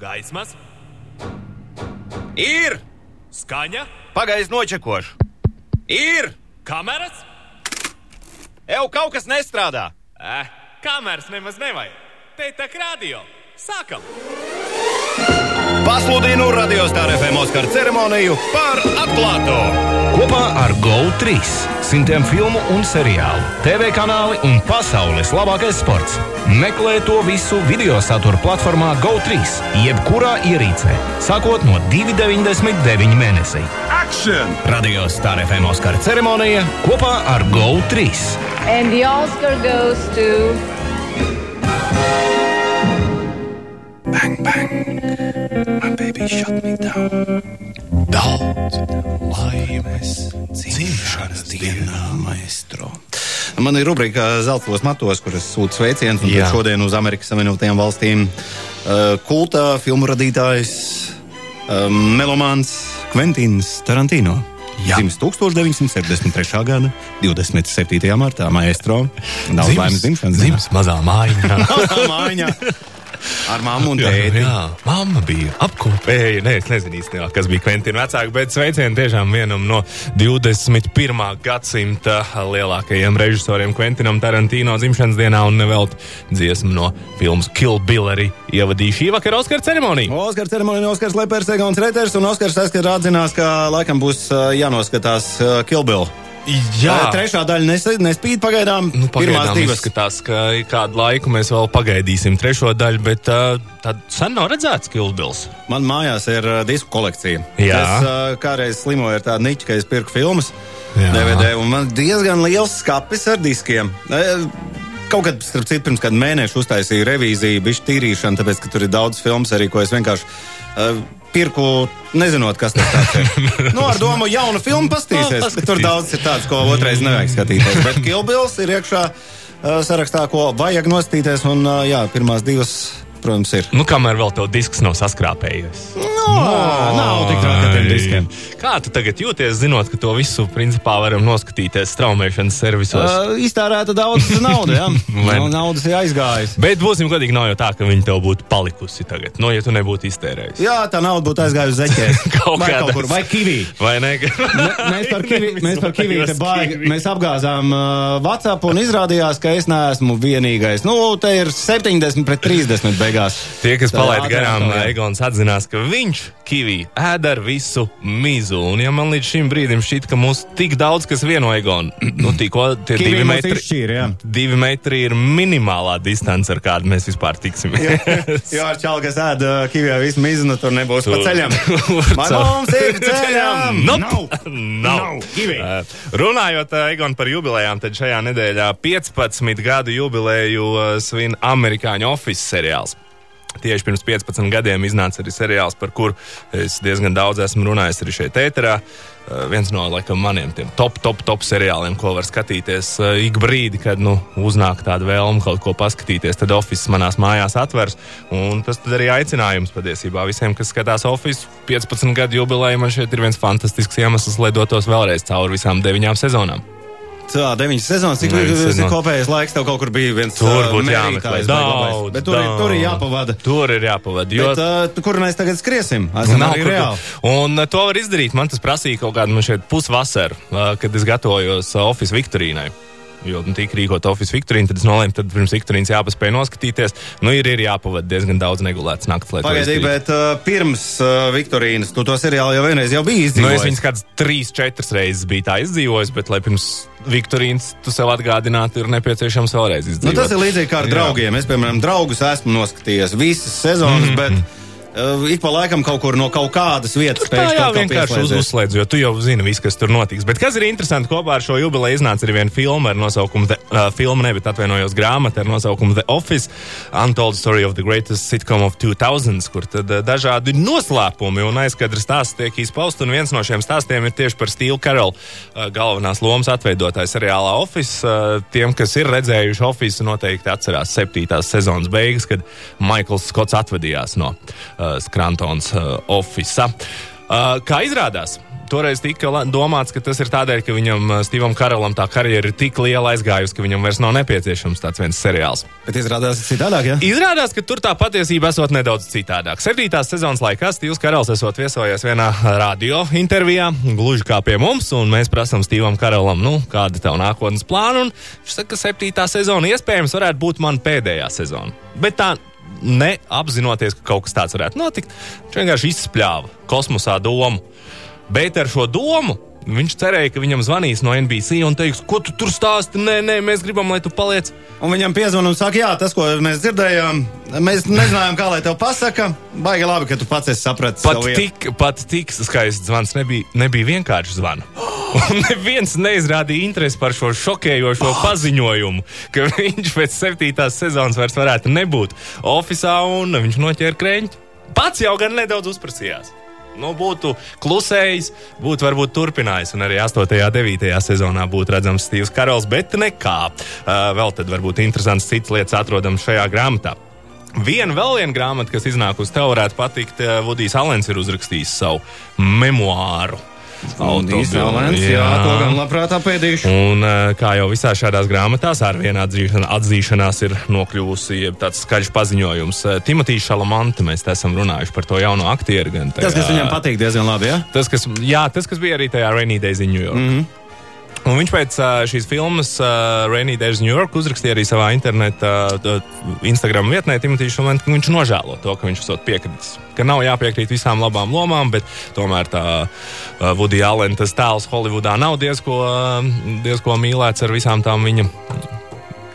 Gaismas, Ir! skaņa, Pagaidzi nočekošu. Ir! kameras. Ew, kaut kas nestrādā! Eh, kameras nemaz nevajag. Te tā radio. Sākam! Pasludinu radio stāra FM Oskara ceremoniju par atklāto! Kopā ar GO3 simtiem filmu un seriālu, TV kanāli un pasaules labākais sports. Meklē to visu video satura platformā GO3, jebkurā ierīcē, sākot no 2,99 mēnesī. Action! Radio Star FM Oskara ceremonija kopā ar GO3. And the Oscar goes to Bang, bang, baby shut me down. Daudz laimes dzimšanas dienā, maestro. Man ir rubrika Zeltos matos, kuras sūta sveicienus. Šodien uz Amerikas Savienotajām valstīm uh, kulta filmu radītājs, uh, melomāns Kventins Tarantino. Dzimis 1973. gada 27. martā Maestro. Daudz laimes dzimšanas dienā. Dzimis mazā mājiņā. Mājiņā ar mammu un Jā, tēti. jā, mamma bija apkopēja. Nē, es nezinu īstenībā, kas bija Kventina vecāka, bet sveicieni tiešām vienam no 21. gadsimta lielākajiem režisoriem, Kventinam Tarantino dzimšanas dienā un nevelt dziesmu no filmas Kill Bill arī ievadīja šī vakara Oskara ceremonija. Oskars ceremonija, Oskars Lepers, Egons Reters un Oskars aizskatā atzinās, ka laikam būs jānoskatās Kill Bill. Jā, Tā Trešā daļa nes, nespīd pagaidām. Nu, pagaidām izskatās, ka kādu laiku mēs vēl pagaidīsim trešo daļu, bet uh, tad sen nav redzēts Kilbils. Man mājās ir uh, disku kolekcija. Jā. Es uh, kādreiz slimoju ar tādu niķu, ka es pirku filmas Jā. DVD, un man diezgan liels skapis ar diskiem. Eh, Kaut kad, starp citu, pirms kāda mēneša uztaisīju revīziju, bišķi tīrīšanu, tāpēc, ka tur ir daudz filmas arī, ko es vienkārši uh, pirku, nezinot, kas tas ir. nu, ar domu, jaunu filmu pastīsies, bet tur daudz ir tāds, ko otrais nevajag skatīties. Bet Kilbils ir iekšā uh, sarakstā, ko vajag nostīties, un uh, jā, pirmās divas, protams, ir. Nu, kamēr vēl tev disks nav saskrāpējies. No, nav tik traki ar tiem diskiem. Kā tu tagad jūties, zinot, ka to visu principā varam noskatīties straumēšanas servisos? Uh, iztērēta daudz naudas, jā. No, naudas ir aizgājis. Bet būsim godīgi, nav jau tā, ka viņi tev būtu palikusi tagad. No, ja tu nebūtu iztērējis. Jā, tā nauda būtu aizgājusi uz zeķēs. Kaut vai kaut kur, vai kivī. Vai ne? Mēs par kivi, mēs par kivi te baigi, mēs apgāzām uh, WhatsApp un izrādījās, ka es neesmu vienīgais. Nu, te ir 70 pret 30 beigās. Tie, kas ātrāk garām. Egons atzinās, ka viņš kivī ēd ar visu mizu. Un, ja man līdz šim brīdim šķiet, ka mūs tik daudz kas vieno Egonu, nu, tikko tie Kivī divi metri, izšķīra, jā. divi metri ir minimālā distance, ar kādu mēs vispār tiksimies. Jo ar čālu, kas ēd uh, kivijā visu mizu, nu tur nebūs Tur- pa ceļam. caur- mums ir ceļam? Nope. Nav. Nav. Kivī. Uh, Runājot uh, Egon, par jubilejām, tad šajā nedēļā 15 gadu jubileju uh, svin amerikāņu office seriāls. Tieši pirms 15 gadiem iznāca arī seriāls, par kuru es diezgan daudz esmu runājis arī šeit, ēterā. Uh, viens no laikam, maniem top, top, top seriāliem, ko var skatīties uh, ik brīdi, kad nu, uznāk tāda vēlme kaut ko paskatīties. Tad Office manās mājās atvers. Tas arī aicinājums patiesībā visiem, kas skatās Office 15 gadu jubileju. Man šeit ir viens fantastisks iemesls, lai dotos vēlreiz cauri visām deviņām sezonām. Tā, deviņas sezonas, cik sezonas. kopējais laiks, tev kaut kur bija viens Tur būtu jāmeklē daudz. Bet tur, ir, tur ir daudz. jāpavada. Tur ir jāpavada. Jo... Bet, uh, kur mēs tagad skriesim? Esam Nav arī reāli. Un uh, to var izdarīt. Man tas prasīja kaut kādu šeit pusvasaru, uh, kad es gatavojos uh, Office Viktorīnai. Jo nu, tika rīkot Office Viktorīnu, tad es nolēmu, ka pirms Viktorīnas jāpaspēj noskatīties. Nu, ir, ir jāpavada diezgan daudz negulētas naktas, lai to Pagaidī, izdarītu. bet uh, pirms uh, Viktorīnas tu to seriālu jau vienreiz jau biji Nu, es izdzīvojis. viņas kādas trīs, četras reizes biju tā izdzīvojis, bet, lai pirms Viktorīnas tu sev atgādinātu, ir nepieciešams vēlreiz Nu, izdzīvot. tas ir līdzīgi kā ar Jā. draugiem. Es, piemēram, draugus esmu noskatījies visas sezonas, mm -hmm. bet uh, ik pa laikam kaut kur no kaut kādas vietas Tā pēkšņi jā, vienkārši uz, uzslēdz, jo tu jau zini, viss, kas tur notiks. Bet kas ir interesanti, kopā ar šo jubileju iznāca arī viena filma ar nosaukumu, The, uh, filma, ne, bet atvainojos grāmata ar nosaukumu The Office, Untold Story of the Greatest Sitcom of 2000, kur tad uh, dažādi noslēpumi un aizkadras stāsti tiek izpaust, un viens no šiem stāstiem ir tieši par Steve Carroll, uh, galvenās lomas atveidotāju seriālā Office. Uh, tiem, kas ir redzējuši Office, noteikti atcerās septītās sezonas beigas, kad Maikls Skots atvadījās no uh, Skrantons uh, Office. Uh, kā izrādās, toreiz tika domāts, ka tas ir tādēļ, ka viņam, uh, Stevam Karalam, tā karjera ir tik liela aizgājusi, ka viņam vairs nav nepieciešams tāds viens seriāls. Bet izrādās citādāk, ja? Izrādās, ka tur tā patiesība esot nedaudz citādāk. Septītās sezonas laikā Stīvs Karals esot viesojies vienā radio intervijā, gluži kā pie mums, un mēs prasām Stīvam Karalam, nu, kāda ir tava nākotnes plāna. Viņš saka, ka septītā sezona iespējams varētu būt mana pēdējā sezona. Bet tā neapzinoties, ka kaut kas tāds varētu notikt, viņš vienkārši izspļāva kosmosā domu. Bet ar šo domu viņš cerēja, ka viņam zvanīs no NBC un teiks, ko tu tur stāsti. Nē, nē, mēs gribam, lai tu paliec. Un viņam piezvanīja un saka, jā, tas, ko mēs dzirdējām, mēs nezinājām, kā lai tev pasaka. Baigi labi, ka tu pats esi sapratis. Pat tik, pat tik skaists zvans nebija, nebija vienkārši zvans. Un neviens neizrādīja interesi par šo šokējošo paziņojumu, ka viņš pēc septītās sezonas vairs varētu nebūt oficiālā un viņš noķēra krēķi. Pats jau gan nedaudz uzprasījās. Nu, būtu klusējis, būtu varbūt turpinājis, un arī 8. un 9. sezonā būtu redzams Steve's Karols, bet nekā. Uh, vēl tad varbūt interesants cits lietas atrodams šajā grāmatā. Viena vēl viena grāmata, kas iznākusi, tev varētu patikt. uh, Vudijs Alens ir uzrakstījis savu memoāru. Vudijs Alens, jā, to gan labprāt apēdīšu. Un, eh, kā jau visā šādās grāmatās, ar vienu atzīšana, atzīšanās ir nokļuvusi tāds skaļš paziņojums. Eh, Timotīs Šalamanta, mēs esam runājuši par to jauno aktieru. gan Tas, kas tajā- viņam patīk diezgan labi, jā? Tas, kas, jā, tas, kas bija arī tajā Rainy Days in New York. Mm -hmm. Un viņš pēc uh, šīs filmas uh, Rainy Days in New York uzrakstīja arī savā interneta, uh, Instagram vietnē, Šalmants, ka viņš nožēlo to, ka viņš esot piekritis. Ka nav jāpiekrīt visām labām lomām, bet tomēr tā uh, Vudija Allen, tas tēls Holivudā nav diezko, uh, diezko mīlēts ar visām tām viņa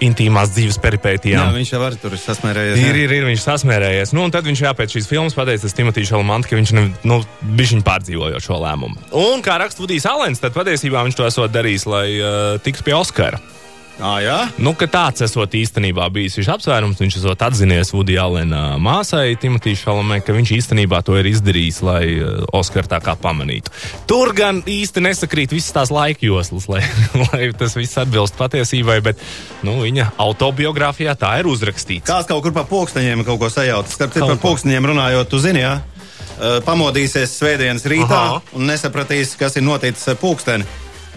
intīmās dzīves Jā, peripētijām. viņš jau arī tur sasmērējies. Ir, jā. ir, ir viņš sasmērējies. Nu, un tad viņš jā, pēc šīs filmas pateica Timotīs Šalmantam, ka viņš ne, nu, bišķiņ pārdzīvoja šo lēmumu. Un kā raksta Vudijs Alens, tad patiesībā viņš to esot darījis, lai uh, tiktu pie Oskara. Ā, jā? Nu, tāds esot īstenībā bijis viņš apsvērums, viņš esot atzinies Vudija Alena māsai Timotīs Šalamē, ka viņš īstenībā to ir izdarījis, lai uh, Oskar tā kā pamanītu. Tur gan īsti nesakrīt visas tās laika joslas, lai, lai tas viss atbilst patiesībai, bet nu, viņa autobiogrāfijā tā ir uzrakstīts. Kāds kaut kur pa pulksteņiem kaut ko sajauc. Starp citu, par pulksteņiem runājot, tu zini, jā? Uh, Pamodīsies svētdienas rītā Aha. un nesapratīs, kas ir noticis ar pulksteni.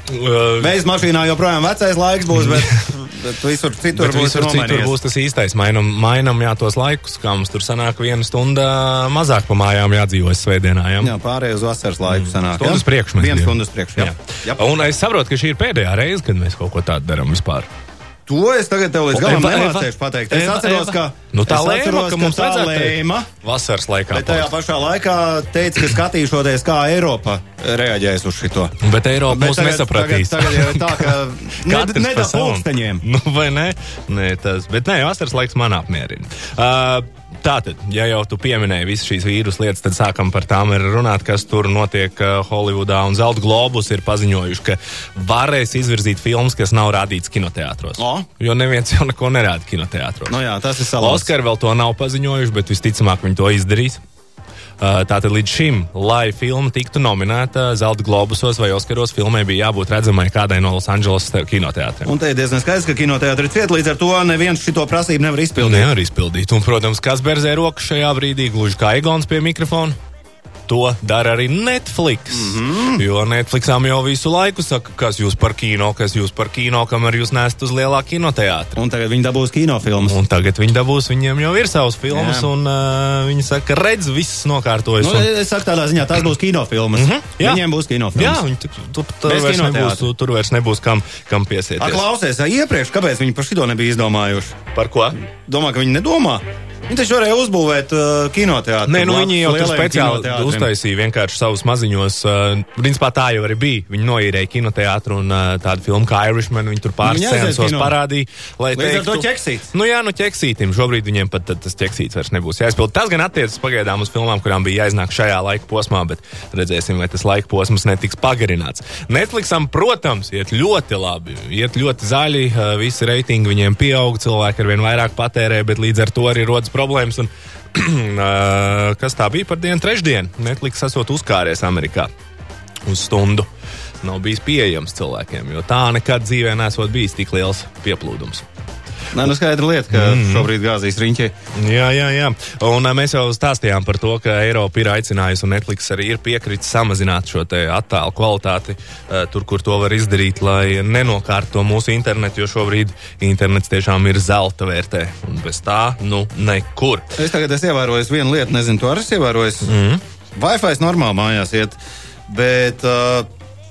Uh, Veids mašīnā joprojām vecais laiks būs, bet, bet visur citur Bet būs visur citur būs tas īstais. Mainam, mainam jā, tos laikus, kā mums tur sanāk, viena stunda mazāk pa mājām jādzīvojas svētdienā. Jā, Jā, pārējais uz vasaras laiku sanāk. Stundas jā? priekš Viens stundas priekš, jā. jā. Un es saprotu, ka šī ir pēdējā reize, kad mēs kaut ko tādu darām vispār. To es tagad tev līdz galam nemācēšu pateikt. Es Eva, atceros, Eva. ka, Nu, tā lēma, atceros, ka mums tā lēma. Vasaras laikā. Bet tajā pašā laikā teica, ka skatīšoties, kā Eiropa reaģēs uz šo. Bet Eiropa Bet mūs tagad- nesapratīs. Tagad, tagad jau tā, ka Katrs ne, ne pa tā savam. pulksteņiem. Nu, vai ne? Nē, tas, bet nē, vasaras laiks man apmierina. Uh, Tātad, ja jau tu pieminēji visas šīs vīrusu lietas, tad sākam par tām runāt, kas tur notiek uh, Holivudā. Un Zelta globus ir paziņojuši, ka varēs izvirzīt filmas, kas nav rādītas kinoteātros. O. Jo neviens jau neko nerāda kinoteātros. Nu jā, tas ir salons. Oskar vēl to nav paziņojuši, bet visticamāk viņi to izdarīs. Uh, Tātad līdz šim, lai filma tiktu nominēta Zelta globusos vai Oskaros, filmai bija jābūt redzamai kādai no Losandželas kinoteātriem. Un te ir diezgan skaidrs, ka kinoteātris ciet, līdz ar to neviens šito prasību nevar izpildīt. nevar izpildīt. Un, protams, kas berzē rokas šajā brīdī, gluži kā Egons pie mikrofona. To dara arī Netflix. Mm -hmm. Jo Netflixām jau visu laiku saka, kas jūs par kino, kas jūs par kino, kamēr jūs nesat uz lielā kinoteātra. Un tagad viņi dabūs kinofilmas. Un tagad viņi dabūs, viņiem jau ir savas filmas, Jā. un uh, viņi saka, redz, viss nokārtojas. Nu, un... es saku tādā ziņā, tās būs kinofilmas. Mhm, jā. Viņiem būs Jā, kinofilmas. viņi tu, tu, tur, Bez vairs nebūs, tu, tur vairs nebūs kam, kam piesieties. klausies, iepriekš, kāpēc viņi par šito nebija izdomājuši? Par ko? Domā, ka viņi nedomā. Viņi taču varēja uzbūvēt uh, kinoteātru. Nē, nu viņi jau tur speciāli uztaisīja vienkārši savus maziņos. Uh, principā tā jau arī bija. Viņi noīrēja kinoteātru un uh, tādu filmu kā Irishman. Viņi tur pāris kino. parādīja. Lai Līdz ar teiktu, to ķeksīts. Nu jā, nu ķeksītim. Šobrīd viņiem pat tad, tas ķeksīts vairs nebūs jāizpild. Tas gan attiecas pagaidām uz filmām, kurām bija jāiznāk šajā laika posmā, bet redzēsim, vai tas laika posms netiks pagarināts. Netflixam, protams, iet ļoti labi. Iet ļoti zaļi, uh, visi reitingi viņiem pieaug, cilvēki ar vien vairāk patērē, bet līdz ar to arī rodas problēmas. Un, kas tā bija par dienu? Trešdien Netflix esot uzkāries Amerikā uz stundu. Nav bijis pieejams cilvēkiem, jo tā nekad dzīvē nesot bijis tik liels pieplūdums. Nē, nu skaidra lieta, ka mm. šobrīd gāzīs riņķi. Jā, jā, jā. Un mēs jau stāstījām par to, ka Eiropa ir aicinājusi un Netflix arī ir piekritis samazināt šo attēlu kvalitāti tur, kur to var izdarīt, lai nenokārto mūsu internetu, jo šobrīd internets tiešām ir zelta vērtē. Un bez tā, nu, nekur. Es tagad esmu ievērojis vienu lietu, nezinu, to arī esmu ievērojis. Mm. Wi-Fi normāli mājās iet, bet uh,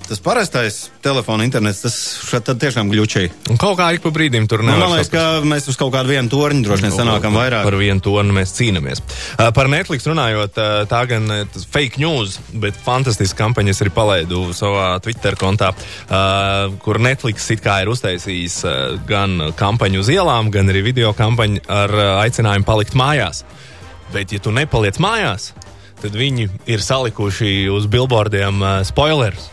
tas parastais telefona internets, tas šeit tiešām glučīgi. Kaut kā ik pa brīdim tur Nu, nevar. man liekas, ka mēs uz kaut kādu vienu torņu droši vien sanākam vairāk. Par vienu tonu mēs cīnāmies. Uh, par Netflix runājot, uh, tā gan uh, fake news, bet fantastiska kampaņa es arī palaidu savā Twitter kontā, kur Netflix it kā ir uztaisījis gan kampaņu uz ielām, gan arī video kampaņu ar aicinājumu palikt mājās. Bet, ja tu nepaliec mājās, tad viņi ir salikuši uz billboardiem spoilers.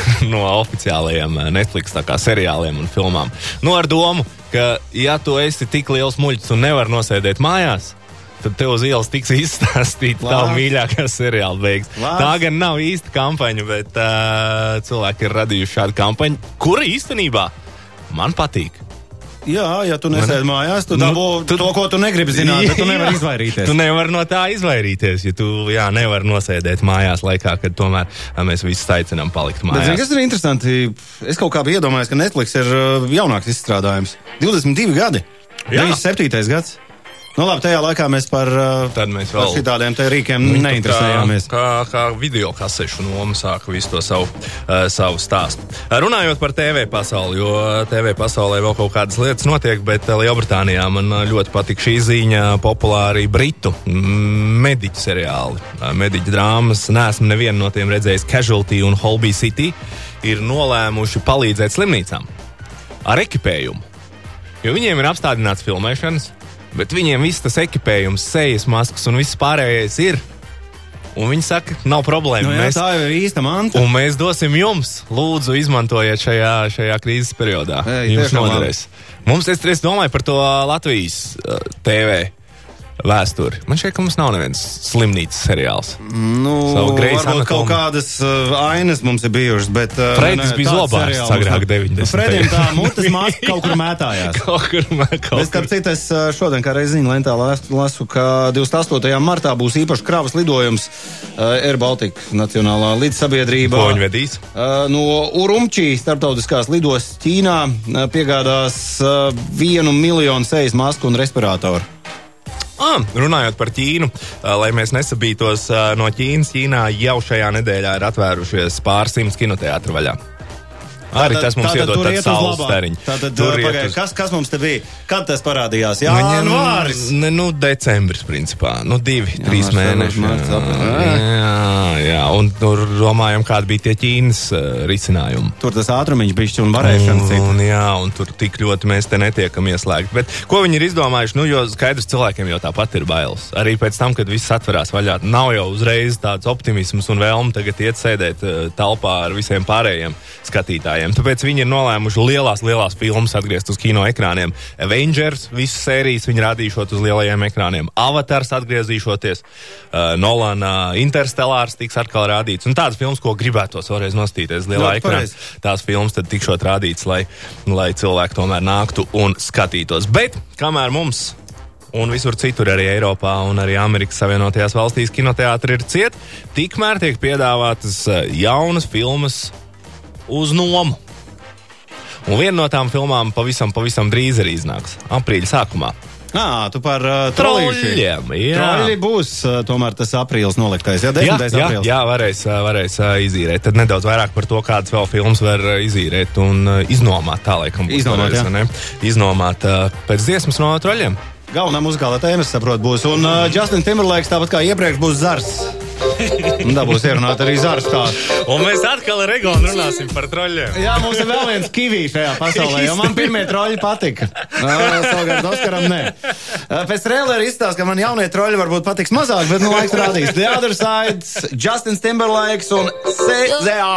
no oficiālajiem eh, Netflix seriāliem un filmām. Nu, ar domu, ka, ja tu esi tik liels muļķis un nevar nosēdēt mājās, tad tev uz ielas tiks izstāstīta tā mīļākā seriāla beigas. Tā gan nav īsta kampaņa, bet uh, cilvēki ir radījuši šādu kampaņu, kura īstenībā man patīk. Jā, ja tu nesēdi mājās, tu Nu, dabū tu- to, ko tu negribi zināt, bet tu nevari izvairīties. Tu nevari no tā izvairīties, ja tu jā, nevari nosēdēt mājās laikā, kad tomēr mēs visi aicinām palikt Bet, zini, mājās. kas ir interesanti? Es kaut kā biju iedomājies, ka Netflix ir jaunāks izstrādājums. 22 gadi. Jā. 97. gads. Nu, labi, tajā laikā mēs par, uh, mēs par vēl- šitādiem te rīkiem tur neinteresējāmies. Kā, kā, video kasešu noma sāka visu to savu, uh, savu stāstu. Uh, runājot par TV pasauli, jo TV pasaulē vēl kaut kādas lietas notiek, bet uh, Lielbritānijā man ļoti patīk šī ziņa populāri britu mm, mediķu seriāli. Mediķu drāmas, neesmu nevienu no tiem redzējis, Casualty un Holby City ir nolēmuši palīdzēt slimnīcām ar ekipējumu. Jo viņiem ir apstādināts filmēšanas, bet viņiem viss tas ekipējums, sejas maskas un viss pārējais ir. Un viņi saka, nav problēma. Nu, jā, mēs, tā jau ir īsta manta. un mēs dosim jums, lūdzu, izmantojiet šajā, šajā krīzes periodā. Ei, Jums noderēs. Mums, es, es domāju par to Latvijas uh, TV vēsturi. Man šķiet, ka mums nav nevienas slimnīcas seriāls. Nu, varbūt kaut Anatomy. kādas uh, ainas mums ir bijušas, bet. Uh, Fredis bija seriāls agrāk, mums nav. 90. Nu, Fredim tā mutes māca kaut kur mētājās. Kaut kur Bet, kaut starp citu, es uh, šodien, kā reizē lentā las- lasu, ka 28. martā būs īpašs kravas lidojums uh, Air Baltica Nacionālā līdzsabiedrība. Ko viņi vedīs? Uh, no Urumčī starptautiskās lidostas Ķīnā uh, piegādās uh, vienu miljonu sejas masku un respiratoru. Ah, runājot par Ķīnu, lai mēs nesabītos no Ķīnas, Ķīnā jau šajā nedēļā ir atvērušies pārsimts kinoteātru vaļā. Arī tas mums iet uz saules labā. stariņu. Tātad, pagaid, uz- kas, kas mums te bija? Kad tas parādījās? Jā, Janvāris. Ne, nu, decembris, principā. Nu, divi, jā, trīs mēneši. februārs, Jā, jā, jā, un tur domājam, kādi bija tie Ķīnas uh, risinājumi. Tur tas ātrumiņš bija un varēšanas Un, un, jā, un tur tik ļoti mēs te netiekam ieslēgti. Bet ko viņi ir izdomājuši? Nu, jo skaidrs, cilvēkiem jau tāpat ir bailes. Arī pēc tam, kad viss atverās vaļā, nav jau uzreiz tāds optimisms un vēlme tagad iet sēdēt uh, telpā ar visiem pārējiem skatītājiem. Tāpēc viņi ir nolēmuši lielās, lielās filmas atgriezt uz kino ekrāniem. Avengers, visas sērijas viņi rādīšot uz lielajiem ekrāniem. Avatars atgriezīšoties, uh, Nolana Interstellārs tiks atkal rādīts. Un tādas filmas, ko gribētos vēlreiz nostīties lielā Ļoti ekrānā tās filmas tad tikšot rādīts, lai, lai cilvēki tomēr nāktu un skatītos. Bet kamēr mums un visur citur, arī Eiropā un arī Amerikas Savienotajās valstīs, kinoteātri ir cieti, tikmēr tiek piedāvātas eh, jaunas filmas uz nomu. Un viena no tām filmām pavisam, pavisam drīz arī iznāks aprīļa sākumā. Nā, tu par uh, troļļiem. Jā. Troļļi būs uh, tomēr tas aprīlis noliktais. Jā, Jā, 10. jā, aprīlis. jā varēs, ā, varēs ā, izīrēt. Tad nedaudz vairāk par to, kādas vēl filmas var ā, izīrēt un ā, iznomāt. Tā laikam Iznomāt, jā. ne? Iznomāt ā, pēc dziesmas no troļļiem. Galvenā muzikālā tēma, saprotu, būs. Un uh, Justin Timberlakes, tāpat kā iepriekš, būs zars. Un tā būs ierunāt arī zars stāsts. Un mēs atkal ar Egonu runāsim par troļļiem. Jā, mums ir vēl viens kivī šajā pasaulē, jo man pirmie troļļi patika. Nā, Savukārt Oskaram nē. Uh, Pēc trēlera izstāsta, ka man jaunie troļļi varbūt patiks mazāk, bet nu laiks rādīs. The Other Side, Justin Timberlakes un CZA.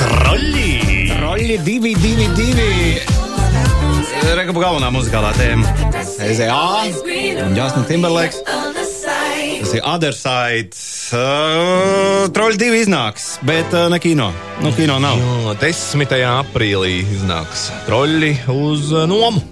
Troļļi! Troļļi 222. Rekabu galvenā muzikālā tēma. CZA un Justin Timberlakes. Tas ir Other Side. Uh, Troļļi divi iznāks, bet uh, ne kino. Nu, kino nav. No 10. aprīlī iznāks troļļi uz ā, nomu.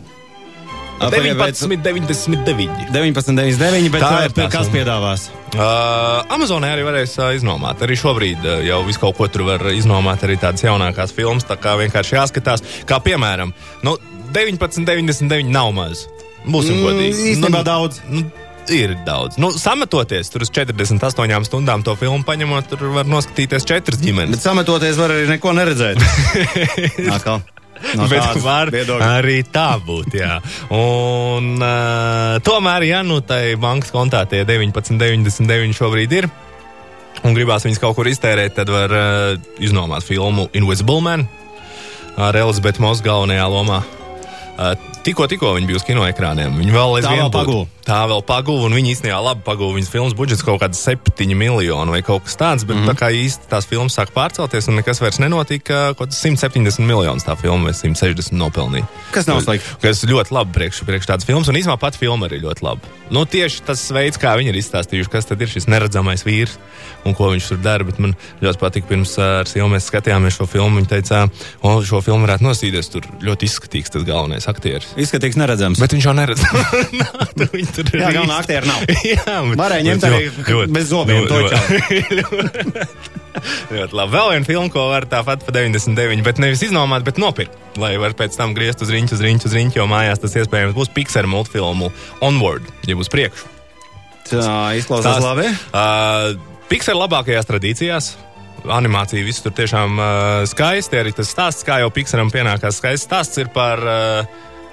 Ā, pagaid, bet- 19,99. 19,99, bet Tā tā ir kas piedāvās? Uh, Amazonē arī varēs uh, iznomāt. Arī šobrīd uh, jau visu kaut ko tur var iznomāt, arī tādas jaunākās filmas. Tā kā vienkārši jāskatās, kā piemēram, nu, 19,99 nav maz. Būsim Mm, godīgi. īstenībā nu, daudz. Nu, Ir daudz. Nu, sametoties tur uz 48 stundām to filmu paņemot, tur var noskatīties četras ģimenes. Bet sametoties var arī neko neredzēt. Atkal. No Bet var viedokļa. arī tā būt. Un, uh, tomēr, ja nu tai bankas kontā tie 19,99 šobrīd ir, un gribās viņus kaut kur iztērēt, tad var uh, iznomāt filmu Invisible Man ar Elizabetu Mosu galvenajā lomā. Uh, tikko, tikko viņi bija uz kinoekrāniem. Viņi vēl aizvien pagūv. Tā vēl pagūva, un viņi īstenībā labi pagūva. Viņas filmas budžets kaut kāds 7 miljoni vai kaut kas tāds, bet mm -hmm. tā kā īsti tās filmas sāk pārcelties un nekas vairs nenotika, kaut kāds 170 miljonus tā filma vai 160 nopelnīja. Kas nav slikti. Kas ļoti labi priekš, priekš tādas filmas, un īstenībā pat filma arī ļoti labi. Nu, tieši tas veids, kā viņi ir izstāstījuši, kas tad ir šis neredzamais vīrs un ko viņš tur dara. Bet man ļoti patīk, pirms ar Silvu mēs skatījāmies šo filmu. Viņa teica, ka šo filmu varētu nosīties. Tur ļoti izskatīgs tas galvenais aktieris. Izskatīgs neredzams. Bet viņš jau neredz. Nā, viņi tur ir Jā, galvenā aktiera nav. Jā, bet- Varēja ņemt arī ļoti- bez zobiem, ļoti- labi. Vēl viena filma, ko var tāpat par 99, bet nevis iznomāt, bet nopirkt. Lai var pēc tam griezt uz riņķu, uz riņķu, uz riņķu, jo mājās tas iespējams būs Pixar multfilmu Onward, ja būs priekšu. Tā izklausās Tās- labi. Uh, Pixar labākajās tradīcijās. Animācija viss tur tiešām uh, skaisti. Arī tas stāsts, kā jau Pixaram pienākās, skaists stāsts ir par uh,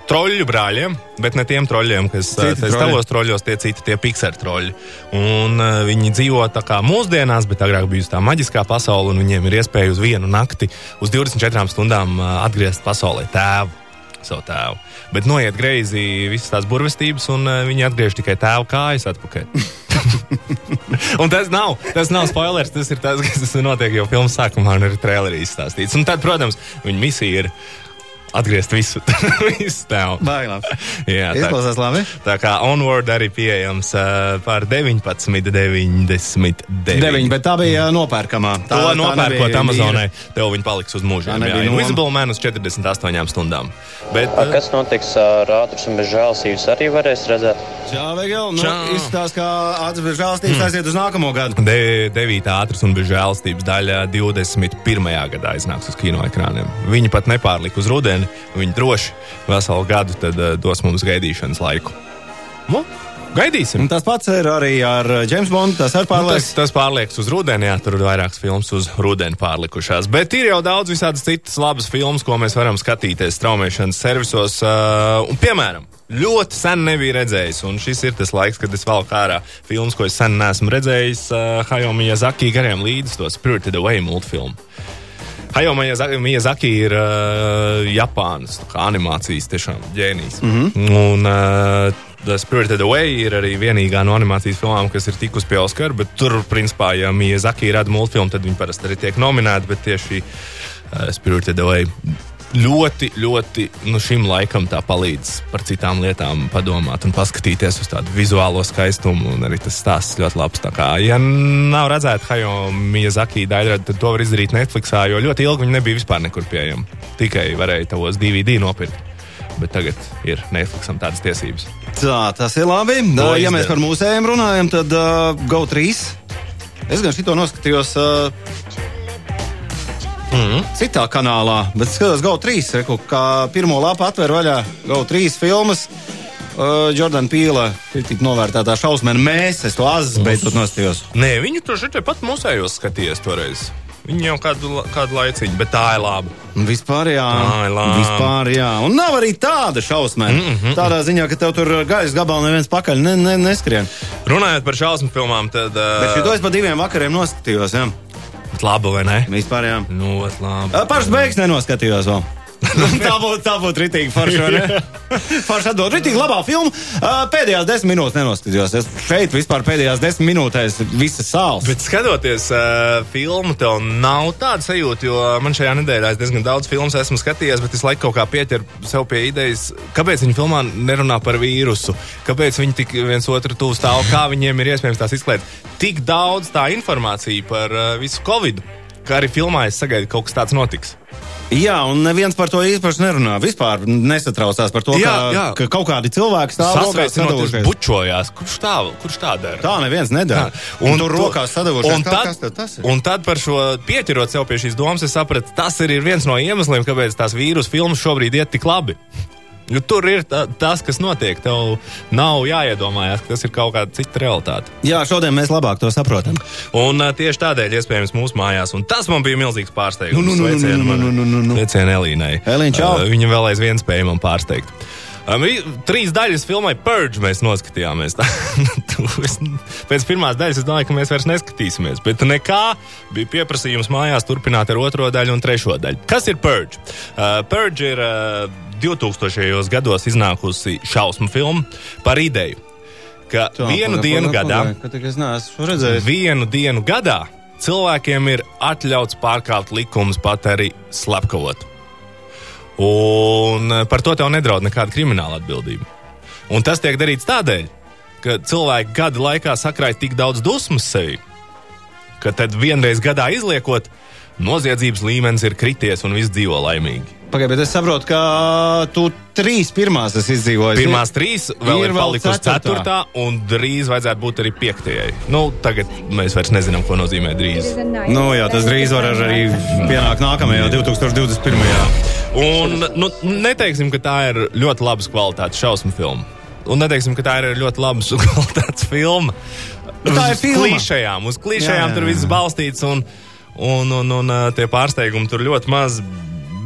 troļļu brāļiem, bet ne tiem troļļiem, kas troļļi. tavos troļļos, tie citi, tie Pixar troļļi. Un uh, viņi dzīvo tā kā mūsdienās, bet agrāk bija tā maģiskā pasaule, un viņiem ir iespēja uz vienu nakti, uz 24 stundām uh, atgriezt pasaulē tēvu. Savu tēvu. Bet noiet greizi visas tās burvestības, un uh, viņi atgriež tikai tēvu kājas atpakaļ. Un tas nav, tas nav spoilers. Tas ir tas, kas notiek jau filmas sākumā, un arī trailerī izstāstīts. Un tad, protams, viņa misija ir atgriezt visu, visu tēvu. Bailās. Jā, tā, Izklausās labi. tā kā Onward arī pieejams uh, par 19,99. 9, bet tā bija ā, nopērkamā. Tā, To nopērkot Amazonai, tev viņi paliks uz nebija Jā. Invisible Man uz 48 stundām. Bet, A, uh, Kas notiks ar ātrumu un bez žēlsības arī varēs redzēt? Jā, Vegel, nu, izskatās, ka atsevišķi žēlstības Hmm. aiziet uz nākamo gadu. De, 9. ātras un bez žēlastības daļa 21. gadā iznāks uz kinoekrāniem. Viņi pat nepārlika uz rudeni, viņi droši veselu gadu tad, uh, dos mums gaidīšanas laiku. Nu, gaidīsim! Un tas pats ir arī ar James Bondu. Tas ir Nu, tas, tas pārliekas uz rudeni, jā, tur ir vairākas filmas uz rudeni pārlikušās. Bet ir jau daudz visādas citas labas filmas, ko mēs varam skatīties straumēšanas servisos. Uh, un, piemēram, ļoti sen nebija redzējis, un šis ir tas laiks, kad es vēl kā ārā filmas, ko es sen neesmu redzējis, uh, Hajo Miyazaki gariem līdzi to Spirited Away multfilmu. Hajo Miyazaki, ir uh, Japānas animācijas tiešām ģēnijs. Mm -hmm. Un uh, The Spirited Away ir arī vienīgā no animācijas filmām, kas ir tikusi pie Oskara. Bet tur, principā, ja Miyazaki rada multfilmu, tad viņi parasti arī tiek nominēti. Bet tieši uh, Spirited Away ļoti, ļoti nu, šim laikam tā palīdz par citām lietām padomāt un paskatīties uz tādu vizuālo skaistumu. Un arī tas stāsts ļoti labs. Kā, ja nav redzēta Hajo Miyazaki daļrada, tad to var izdarīt Netflixā, jo ļoti ilgi viņi nebija vispār nekur pieejami. Tikai varēja tavos DVD nopirkt. Bet tagad ir Netflixam tādas tiesības. Tā, tas ir labi. To Ja mēs par mūsējiem runājam, tad uh, GO3. Es gan šito noskatījos. Uh, Mhm. Citā kanālā, bet es skatos GO3. Reku, kā pirmo lapu atver vaļā GO3 filmas. Uh, Jordana Pīla ir tik novērtētā šausmēna. Mēs, es to azu beidzot nostījos. Nē, viņi tur šeit pat mūsējos skatījās toreiz. Viņi jau kādu, kādu laiciņu, bet tā ir laba. Vispār, jā. Tā ir labi. Vispār, jā. Un nav arī tāda šausmēna. Mm -hmm. Tādā ziņā, ka tev tur gaisa gabalā neviens pakaļ ne, ne, neskrien. Runājot par šausmu filmām, tad. Bet šito Uh, es pa diviem vakariem noskatījos. Jā. labi, vai ne? Vispār, jā. Ļoti labi. Ā, Pašas beigas nenoskatījos vēl. tā būtu tā būtu rītīgi forša. Forša atdod. Rītīgi labā filma. Ā, Pēdējās desmit minūtes nenoskatījos. Es šeit vispār pēdējās desmit minūtēs visas sāls. Bet skatoties uh, filmu, tev nav tāda sajūta, jo man šajā nedēļā es diezgan daudz filmu esmu skatījies, bet es laiku kaut kā pieķeru sev pie idejas, kāpēc viņi filmā nerunā par vīrusu, kāpēc viņi tik viens otru tuvu stāv, kā viņiem ir iespējams tās izklēt. Tik daudz tā informācija par uh, visu Covid. Ka arī filmā es sagaidu, ka kaut kas tāds notiks. Jā, un neviens par to īpaši nerunā. Vispār nesatraucās par to, Jā, ka, jā. ka kaut kādi cilvēki stāv rokās sadavušies. bučojās. Kurš tā, kurš tā dara? Tā neviens nedara. Un, un tur rokās sadavušies. Un tad, tad tas ir? un tad par šo pieķerot sev pie šīs domas, es sapratu, tas arī ir viens no iemesliem, kāpēc tās vīrusu filmas šobrīd iet tik labi. Jo tur ir tā, tas, kas notiek. Tev nav jāiedomājās, ka tas ir kaut kāda cita realitāte. Jā, šodien mēs labāk to saprotam. Un uh, tieši tādēļ, iespējams, mūsu mājās, un tas man bija milzīgs pārsteigums. Nu, nu, nu, nu, Sveicienu nu, nu, nu, nu, nu. Sveicienu Elīnai. Elīna, čau. Uh, viņa vēl aizvien spēja man pārsteigt. Um, trīs daļas filmai Purge mēs noskatījāmies. Tā, es, pēc pirmās daļas es domāju, ka mēs vairs neskatīsimies. Bet nekā bija pieprasījums mājās turpināt ar otro daļu un trešo daļu. Kas ir Purge? Uh, Purge ir uh, 2000. gados iznākusi šausmu filma par ideju, ka Tā, vienu pagaid, dienu pagaid, gadā neesmu redzējis. vienu dienu gadā cilvēkiem ir atļauts pārkāpt likumus, pat arī slepkavot. Un eh, par to tev nedraud nekāda krimināla atbildība. Un tas tiek darīts tādēļ, ka cilvēki gada laikā sakrāja tik daudz dusmas sevī, ka tad vienreiz gadā izliekot, noziedzības līmenis ir krities un viss dzīvo laimīgi. Pagaidiet, bet es saprotu, ka tu trīs pirmās esi izdzīvojis. Pirmās trīs vēl Ir ir, palikusi ceturtā. un drīz vajadzētu būt arī piektajai. Nu, tagad mēs vairs nezinām, ko nozīmē drīz. Nu jā, tas drīz var arī pienākt nākamajā, 2021. Un nu, neteiksim, ka tā ir ļoti labas kvalitātes šausmu filma. Un neteiksim, ka tā ir ļoti labas kvalitātes filma. Bet tā ir filma. Klišejām, uz Jā, klišejām jā, tur viss balstīts, un, un, un, un tie pārsteigumi tur ļoti maz.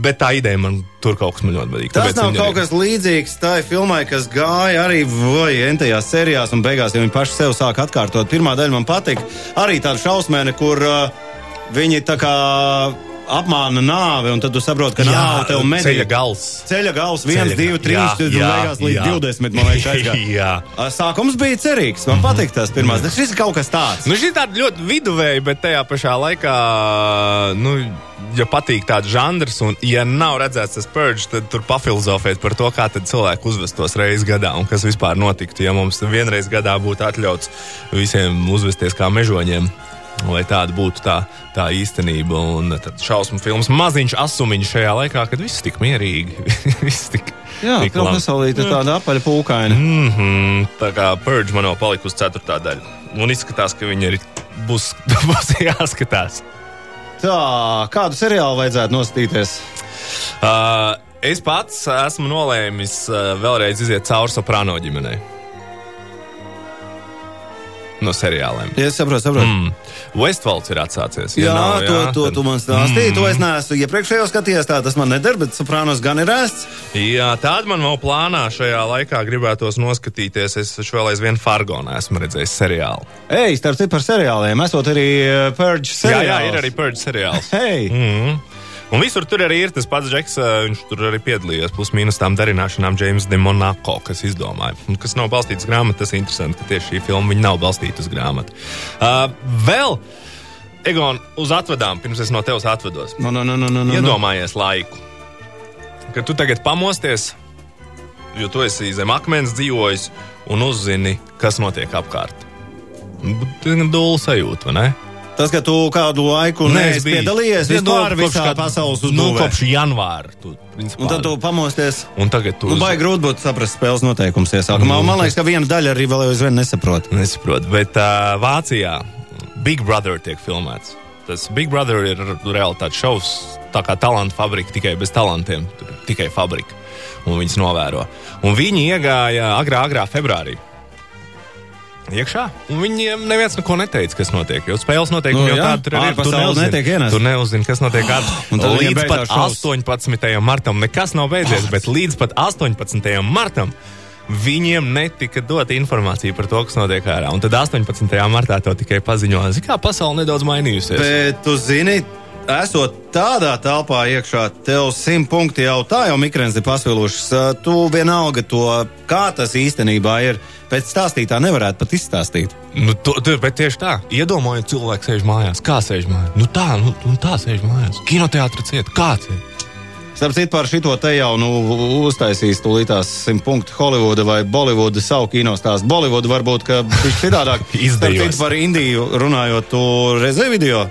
Bet tā ideja man tur kaut kas ļoti patīk. Tas nav kaut arī- kas līdzīgs tai filmai, kas gāja arī vai entajās sērijās, un beigās ja viņi paši sev sāk atkārtot. Pirmā daļa man patika. Arī tāda šausmēne, kur uh, viņi tā kā apmāna nāvi, un tad tu saproti, ka nāve tev medī. ceļa gals. Ceļa gals, viens, Ceļa divi, trīs, jā, jā, beigās līdz jā. 20. Man liekas, aizgāja. Jā. Uh, Sākums bija cerīgs. Man patīk tas pirmās. Šis ir kaut kas tāds. Nu, šī tāda ļoti viduvēja, bet tajā pašā laikā, nu, ja patīk tāds žanrs, un ja nav redzēts tas purge, tad tur pafilozofēt par to, kā tad cilvēki uzvestos reizes gadā un kas vispār notiktu, ja mums vienreiz gadā būtu atļauts visiem uzvesties kā mežoņiem. Lai tāda būtu tā, tā īstenība, un tad šausmu filmas maziņš asumiņš šajā laikā, kad viss tik mierīgi. viss tik, Jā, tik tā pasaulīte ir tāda apaļa pūkaina. Mm -hmm, tā kā Purge man vēl palikusi ceturtā daļa. Un izskatās, ka viņi arī būs, būs jāskatās. Tā, kādu seriālu vajadzētu nostīties? Uh, es pats esmu nolēmis uh, vēlreiz iziet cauri soprāno ģimenei. No seriāliem. Ja es saprotu, saprotu. Mm. Mm. Westfalds ir atsācies. Jā, nav, to, to tad- tu man stāstīji. Mm. To es neesmu iepriekšējo skatījies, tā tas man neder, bet soprānos gan ir ēsts. Jā, tāda man vēl plānā šajā laikā gribētos noskatīties. Es vēl aizvien Fargonā esmu redzējis seriālu. Ej, starp citu par seriāliem. Esot arī uh, Purge Jā, seriāls. jā, ir arī Purge seriāls. Hei! Mm. Un visur tur arī ir tas pats Džeks. Viņš tur arī piedalījās plus mīnus tām darināšanām, James de Monaco, kas izdomāja. Un kas nav balstīts uz grāmatu, tas ir interesanti, ka tieši šī filma nav balstīta uz grāmatu. Uh, vēl, Egon, uz atvedām, pirms es no tevis atvedos. No, no, no, no, no, no. Iedomājies laiku, kad tu tagad pamosties, jo tu esi zem akmens dzīvojis un uzzini, kas notiek apkārt. Tas ir dūle sajūta, vai ne? Tas, ka tu kādu laiku neesi biju. piedalījies nu, vispār kopš visā kāda- pasaules Nu, uzbūvē. kopš janvāra. Tu, Un tad tu pamosties. Un tagad tu Nu, baigi grūti būtu saprast spēles noteikumus iesākumā. Nu, Man liekas, ka viena daļa arī vēl aizvien nesaprot. nesaproti. Bet uh, Vācijā Big Brother tiek filmēts. Tas Big Brother ir realitāte šovs, tā kā talantu fabrika, tikai bez talantiem. Tur tikai fabrika. Un viņas novēro. Un viņi iegāja agrā, agrā februārī. Iekšā, un viņiem neviens neko neteica, kas notiek. Jo spēles noteikumi Nu, jau jā, tādi tur arī ir. Tu ārpasaule neuzini- netiek ienesta. Tu neuzzini, kas notiek ārpus. Un tad viņiem līdz pat beidzās šovs. 18. martam nekas nav beidzies, bet līdz pat 18. martam viņiem netika dota informācija par to, kas notiek ārā. Un tad 18. martā to tikai paziņoja, "Zini, kā pasaule nedaudz mainījusies. Bet tu zini, esot tādā telpā iekšā, tev simt punkti jau tā jau mikrens ir pasvilušas. Tu vienalga to, kā tas īstenībā ir. Pēc stāstītā nevarētu pat izstāstīt. Nu, to, tu, bet tieši tā, iedomājieties, cilvēks sēž mājās. Kā sēž mājās? Nu tā, nu, nu tā sēž mājās. Kinoteātris ciet, kāds ir? Starp citu, par šito te jau nu, uztaisīs tūlītās simt punktu Holivuda vai Bolivuda savu kinostāstu. Bolivuda varbūt, ka viņš citādāk citu, par Indiju runājot, tu redzēji video.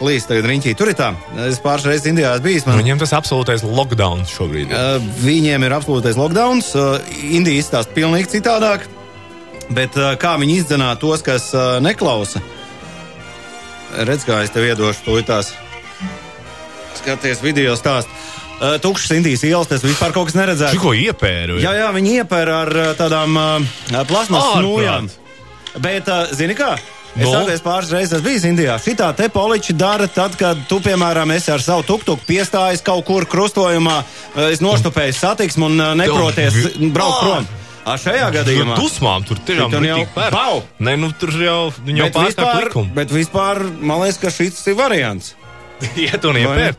Klīst tagad riņķī. Tur ir tā, es pāris reizes Indijā esmu bijis. Man, Viņiem tas absolūtais lockdown šobrīd. ir. Uh, viņiem ir absolūtais lockdown. Uh, Indija izstāsta pilnīgi citādāk. Bet uh, kā viņi izdzenā tos, kas uh, neklausa? Redz, kā es tev iedošu to tās. Skaties, video stāstu. Uh, tukšas Indijas ielas, tas vispār kaut kas neredzēts. Tikko iepēru. Jā, jā, viņi iepēr ar uh, tādām uh, plasmas nūjām. Bet, uh, zini kā? Es Nu? atceros pāris reizes, biju Indijā. Šitā te poliči dara tad, kad tu, piemēram, esi ar savu tuktuku piestājis kaut kur krustojumā, uh, es noštupēju satiksmi un uh, neproties braukt Ā! prom. Ar šajā gadījumā. Dusmām tur tiešām Tur jau pau! Nē, nu tur jau, viņi jau Bet pārstāv vispār, likumu. bet vispār, man liekas, ka šis ir variants. Iet un. Vai-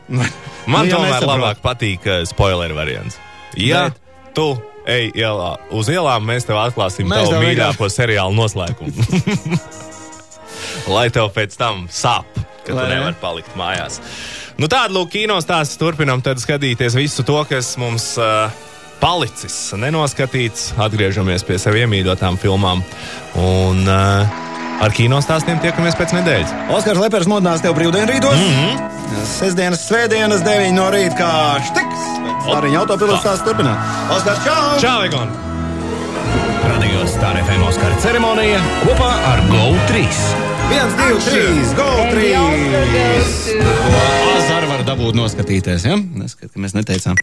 Man Nu, tomēr labāk patīk uh, spoiler variants. Ja Bet- tu ej ielā, uz ielām, mēs tev atklāsim Mēs tavu mīļāko seriālu noslēgumu. Lai tev pēc tam sāp, ka tu Vai ne? nevari palikt mājās. Nu, tādu lūk, kino stāstu turpinām tad skatīties visu to, kas mums uh, palicis, nenoskatīts. Atgriežamies pie sev iemīļotām filmām. Un uh, ar kino stāstiem tiekamies pēc nedēļas. Oskars Lepers modinās tev brīvdienu rītos. Mm -hmm. Sestdienas, svētdienas, 9 no rīta kā štiks. Arī autopilots tās turpināt. Oskars, čau! Čau, Egon! Radio Star FM Oskara ceremonija kopā ar GO3. 1, 2, 3, go! And the Oscar 3! goes to Azaru var dabūt noskatīties, ja? Neskat, ka mēs neteicām.